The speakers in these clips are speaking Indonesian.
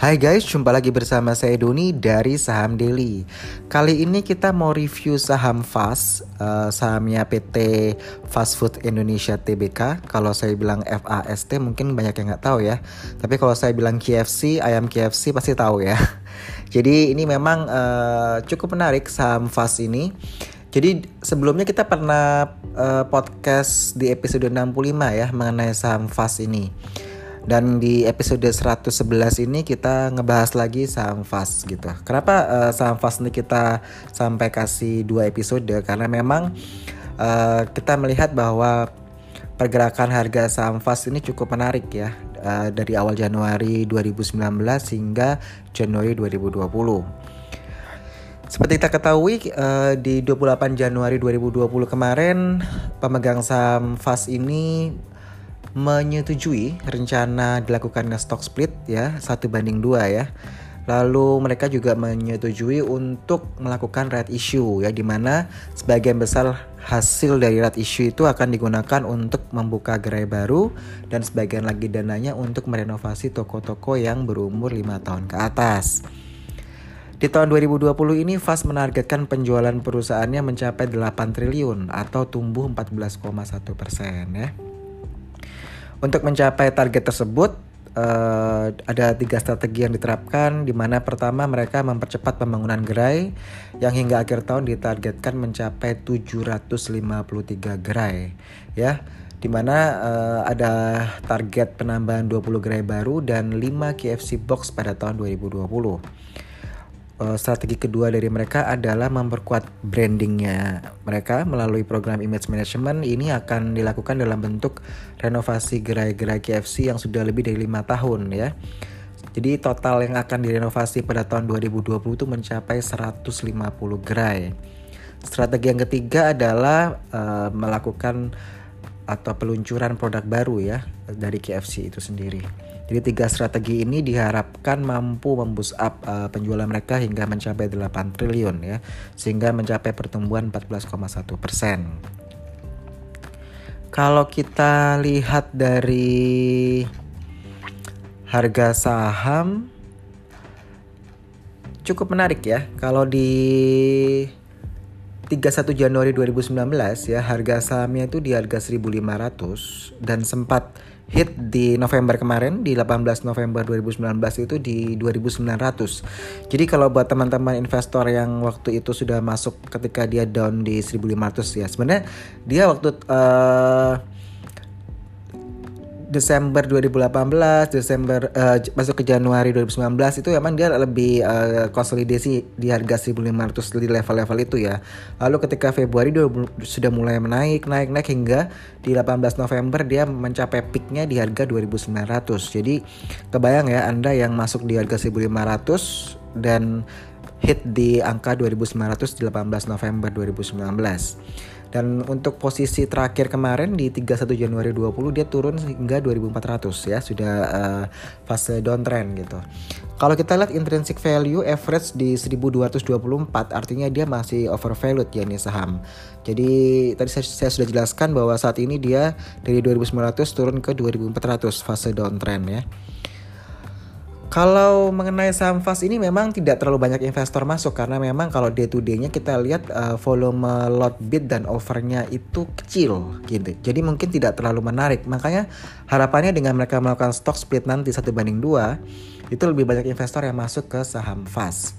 Hai guys, jumpa lagi bersama saya Doni dari Saham Daily. Kali ini kita mau review saham FAST, uh, sahamnya PT Fast Food Indonesia Tbk. Kalau saya bilang FAST mungkin banyak yang nggak tahu ya. Tapi kalau saya bilang KFC, ayam KFC pasti tahu ya. Jadi ini memang uh, cukup menarik saham FAST ini. Jadi sebelumnya kita pernah uh, podcast di episode 65 ya mengenai saham FAST ini. Dan di episode 111 ini kita ngebahas lagi saham fast gitu. Kenapa uh, saham fast ini kita sampai kasih dua episode? Karena memang uh, kita melihat bahwa pergerakan harga saham fast ini cukup menarik ya. Uh, dari awal Januari 2019 hingga Januari 2020. Seperti kita ketahui uh, di 28 Januari 2020 kemarin pemegang saham FAS ini menyetujui rencana dilakukannya stock split ya satu banding dua ya. Lalu mereka juga menyetujui untuk melakukan red issue ya di mana sebagian besar hasil dari red issue itu akan digunakan untuk membuka gerai baru dan sebagian lagi dananya untuk merenovasi toko-toko yang berumur 5 tahun ke atas. Di tahun 2020 ini FAS menargetkan penjualan perusahaannya mencapai 8 triliun atau tumbuh 14,1 persen ya. Untuk mencapai target tersebut, uh, ada tiga strategi yang diterapkan, di mana pertama mereka mempercepat pembangunan gerai yang hingga akhir tahun ditargetkan mencapai 753 gerai, ya di mana uh, ada target penambahan 20 gerai baru dan 5 KFC box pada tahun 2020. Eh, strategi kedua dari mereka adalah memperkuat brandingnya mereka melalui program image management ini akan dilakukan dalam bentuk renovasi gerai-gerai KFC yang sudah lebih dari lima tahun ya. Jadi total yang akan direnovasi pada tahun 2020 itu mencapai 150 gerai. Strategi yang ketiga adalah uh, melakukan atau peluncuran produk baru ya dari KFC itu sendiri. Jadi tiga strategi ini diharapkan mampu memboost up uh, penjualan mereka hingga mencapai 8 triliun ya, sehingga mencapai pertumbuhan 14,1 persen. Kalau kita lihat dari harga saham cukup menarik ya. Kalau di 31 Januari 2019 ya harga sahamnya itu di harga 1500 dan sempat hit di November kemarin di 18 November 2019 itu di 2900. Jadi kalau buat teman-teman investor yang waktu itu sudah masuk ketika dia down di 1500 ya sebenarnya dia waktu uh, Desember 2018, Desember uh, masuk ke Januari 2019 itu emang dia lebih uh, konsolidasi di harga 1500 di level-level itu ya. Lalu ketika Februari dia sudah mulai menaik, naik, naik hingga di 18 November dia mencapai peaknya di harga 2900. Jadi kebayang ya Anda yang masuk di harga 1500 dan hit di angka 2900 di 18 November 2019. Dan untuk posisi terakhir kemarin di 31 Januari 20 dia turun hingga 2400 ya, sudah uh, fase downtrend gitu. Kalau kita lihat intrinsic value average di 1224 artinya dia masih overvalued ya nih saham. Jadi tadi saya, saya sudah jelaskan bahwa saat ini dia dari 2900 turun ke 2400 fase downtrend ya. Kalau mengenai saham fast ini memang tidak terlalu banyak investor masuk karena memang kalau day to day-nya kita lihat uh, volume lot bid dan overnya itu kecil gitu. Jadi mungkin tidak terlalu menarik. Makanya harapannya dengan mereka melakukan stock split nanti satu banding dua itu lebih banyak investor yang masuk ke saham fast.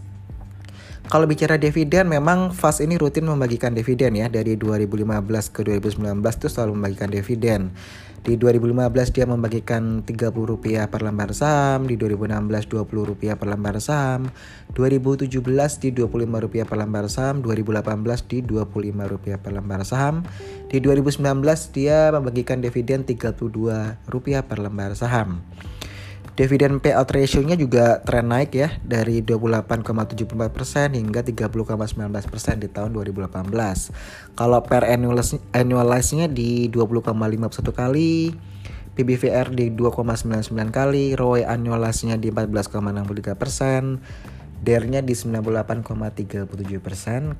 Kalau bicara dividen memang FAS ini rutin membagikan dividen ya dari 2015 ke 2019 itu selalu membagikan dividen. Di 2015 dia membagikan Rp30 per lembar saham, di 2016 Rp20 per lembar saham, 2017 di Rp25 per lembar saham, 2018 di Rp25 per lembar saham, di 2019 dia membagikan dividen Rp32 per lembar saham. Dividen payout ratio-nya juga tren naik ya dari 28,74% hingga 30,19% di tahun 2018. Kalau per annualize-nya di 20,51 kali, PBVR di 2,99 kali, ROE annualize-nya di 14,63%, DER-nya di 98,37%,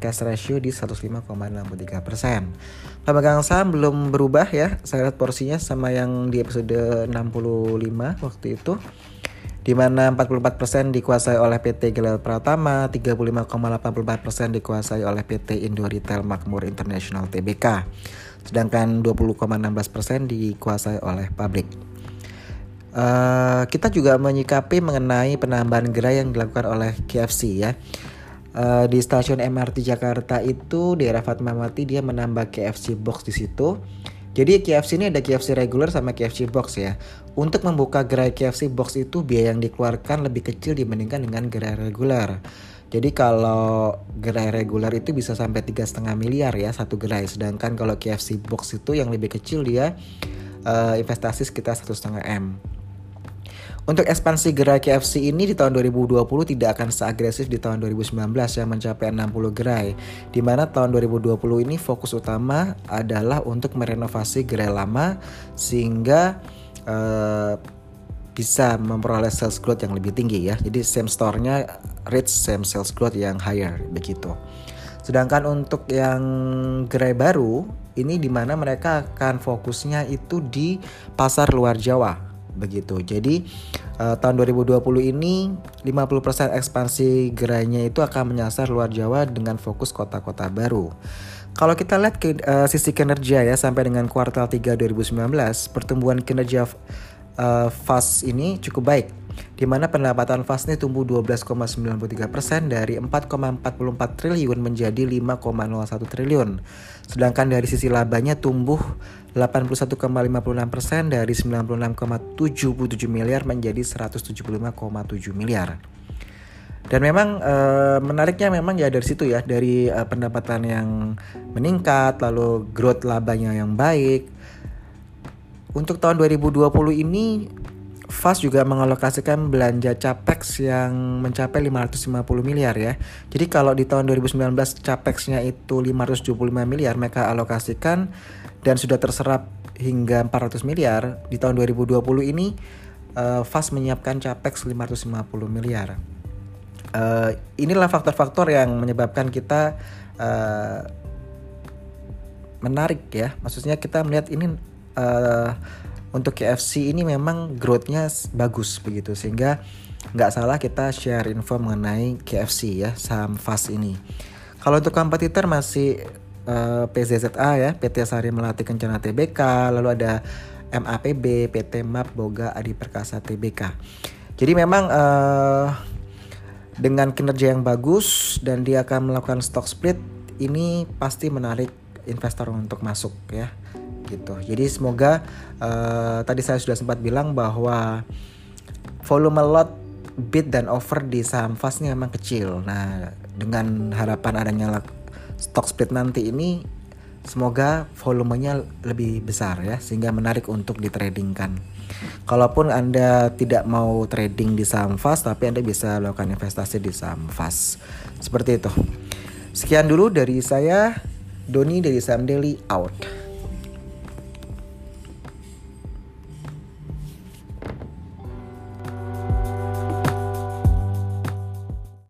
cash ratio di 105,63%. Pemegang saham belum berubah ya, saya lihat porsinya sama yang di episode 65 waktu itu. di mana 44% dikuasai oleh PT Gelel Pratama, 35,84% dikuasai oleh PT Indo Retail Makmur International Tbk, sedangkan 20,16% dikuasai oleh pabrik. Uh, kita juga menyikapi mengenai penambahan gerai yang dilakukan oleh KFC ya. Uh, di stasiun MRT Jakarta itu daerah Fatmawati dia menambah KFC box di situ. Jadi KFC ini ada KFC regular sama KFC box ya. Untuk membuka gerai KFC box itu biaya yang dikeluarkan lebih kecil dibandingkan dengan gerai regular. Jadi kalau gerai regular itu bisa sampai tiga setengah miliar ya satu gerai, sedangkan kalau KFC box itu yang lebih kecil dia uh, investasi sekitar satu setengah m. Untuk ekspansi gerai KFC ini di tahun 2020 tidak akan seagresif di tahun 2019 yang mencapai 60 gerai. Di mana tahun 2020 ini fokus utama adalah untuk merenovasi gerai lama sehingga uh, bisa memperoleh sales growth yang lebih tinggi ya. Jadi same store-nya rate same sales growth yang higher begitu. Sedangkan untuk yang gerai baru ini di mana mereka akan fokusnya itu di pasar luar Jawa begitu. Jadi uh, tahun 2020 ini 50% ekspansi gerainya itu akan menyasar luar Jawa dengan fokus kota-kota baru. Kalau kita lihat ke uh, sisi kinerja ya sampai dengan kuartal 3 2019, pertumbuhan kinerja uh, FAS ini cukup baik di mana pendapatan FAS ini tumbuh 12,93% dari 4,44 triliun menjadi 5,01 triliun. Sedangkan dari sisi labanya tumbuh 81,56% dari 96,77 miliar menjadi 175,7 miliar. Dan memang e, menariknya memang ya dari situ ya dari e, pendapatan yang meningkat lalu growth labanya yang baik. Untuk tahun 2020 ini FAS juga mengalokasikan belanja capex yang mencapai 550 miliar ya. Jadi kalau di tahun 2019 capexnya itu 575 miliar, mereka alokasikan dan sudah terserap hingga 400 miliar. Di tahun 2020 ini uh, FAS menyiapkan capex 550 miliar. Uh, inilah faktor-faktor yang menyebabkan kita uh, menarik ya. Maksudnya kita melihat ini uh, untuk KFC ini memang growth-nya bagus begitu sehingga nggak salah kita share info mengenai KFC ya saham fast ini. Kalau untuk kompetitor masih uh, eh, PZZA ya PT Sari Melati Kencana TBK lalu ada MAPB PT MAP Boga Adi Perkasa TBK. Jadi memang uh, dengan kinerja yang bagus dan dia akan melakukan stock split ini pasti menarik investor untuk masuk ya gitu. Jadi semoga uh, tadi saya sudah sempat bilang bahwa volume lot bid dan offer di saham fast ini memang kecil. Nah, dengan harapan adanya stock split nanti ini semoga volumenya lebih besar ya sehingga menarik untuk ditradingkan. Kalaupun Anda tidak mau trading di saham fast tapi Anda bisa melakukan investasi di saham fast. Seperti itu. Sekian dulu dari saya Doni dari Saham Daily out.